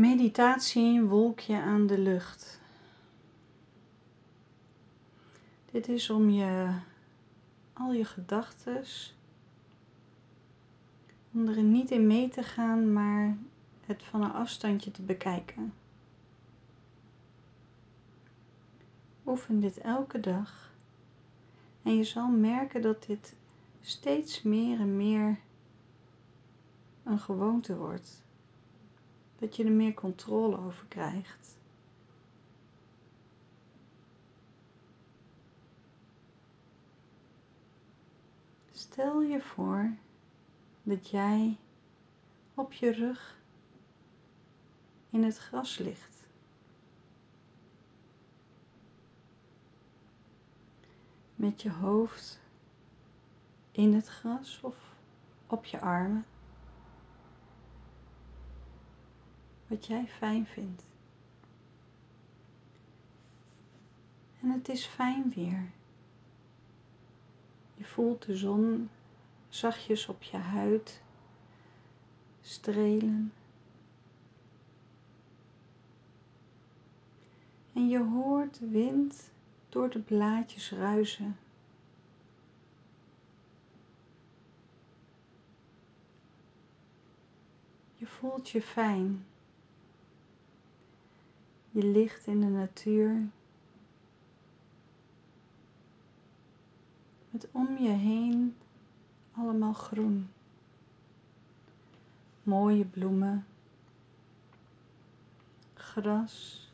Meditatie wolkje aan de lucht. Dit is om je al je gedachten, om er niet in mee te gaan, maar het van een afstandje te bekijken. Oefen dit elke dag en je zal merken dat dit steeds meer en meer een gewoonte wordt. Dat je er meer controle over krijgt. Stel je voor dat jij op je rug in het gras ligt. Met je hoofd in het gras of op je armen. Wat jij fijn vindt. En het is fijn weer. Je voelt de zon zachtjes op je huid strelen. En je hoort de wind door de blaadjes ruisen. Je voelt je fijn. Je ligt in de natuur. Met om je heen allemaal groen. Mooie bloemen. Gras.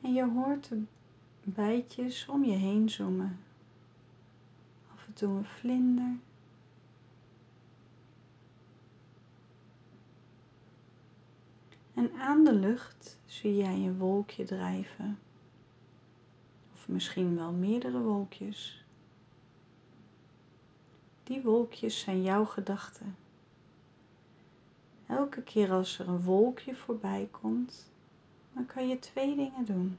En je hoort de bijtjes om je heen zoomen. Af en toe een vlinder. Aan de lucht zie jij een wolkje drijven. Of misschien wel meerdere wolkjes. Die wolkjes zijn jouw gedachten. Elke keer als er een wolkje voorbij komt, dan kan je twee dingen doen.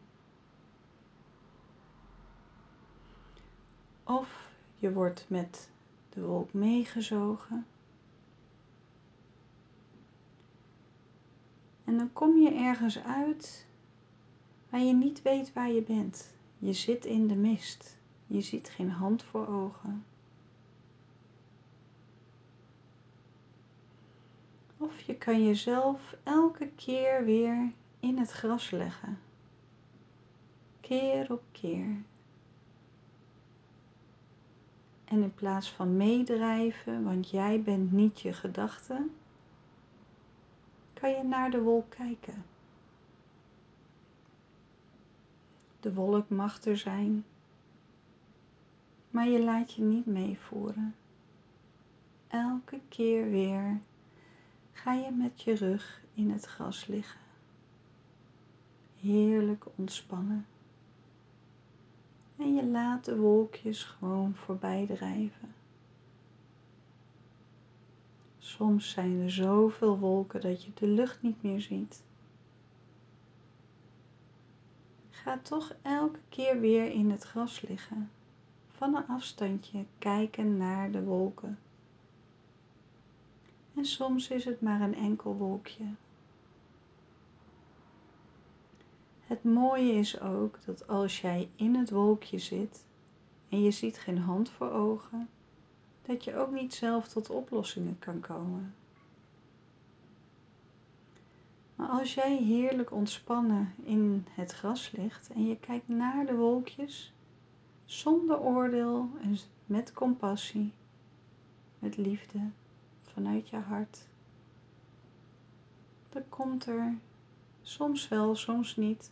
Of je wordt met de wolk meegezogen. En dan kom je ergens uit waar je niet weet waar je bent. Je zit in de mist. Je ziet geen hand voor ogen. Of je kan jezelf elke keer weer in het gras leggen. Keer op keer. En in plaats van meedrijven, want jij bent niet je gedachten, kan je naar de wolk kijken. De wolk mag er zijn, maar je laat je niet meevoeren. Elke keer weer ga je met je rug in het gras liggen. Heerlijk ontspannen. En je laat de wolkjes gewoon voorbij drijven. Soms zijn er zoveel wolken dat je de lucht niet meer ziet. Ga toch elke keer weer in het gras liggen. Van een afstandje kijken naar de wolken. En soms is het maar een enkel wolkje. Het mooie is ook dat als jij in het wolkje zit en je ziet geen hand voor ogen, dat je ook niet zelf tot oplossingen kan komen. Maar als jij heerlijk ontspannen in het gras ligt en je kijkt naar de wolkjes, zonder oordeel en met compassie, met liefde vanuit je hart, dan komt er soms wel, soms niet,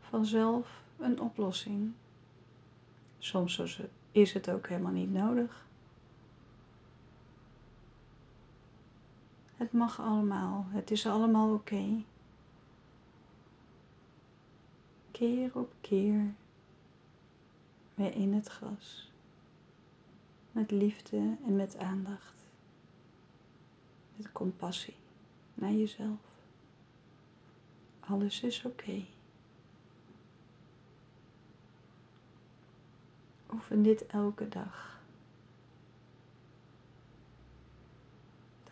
vanzelf een oplossing. Soms is het ook helemaal niet nodig. Het mag allemaal, het is allemaal oké. Keer op keer weer in het gras. Met liefde en met aandacht. Met compassie naar jezelf. Alles is oké. Oefen dit elke dag.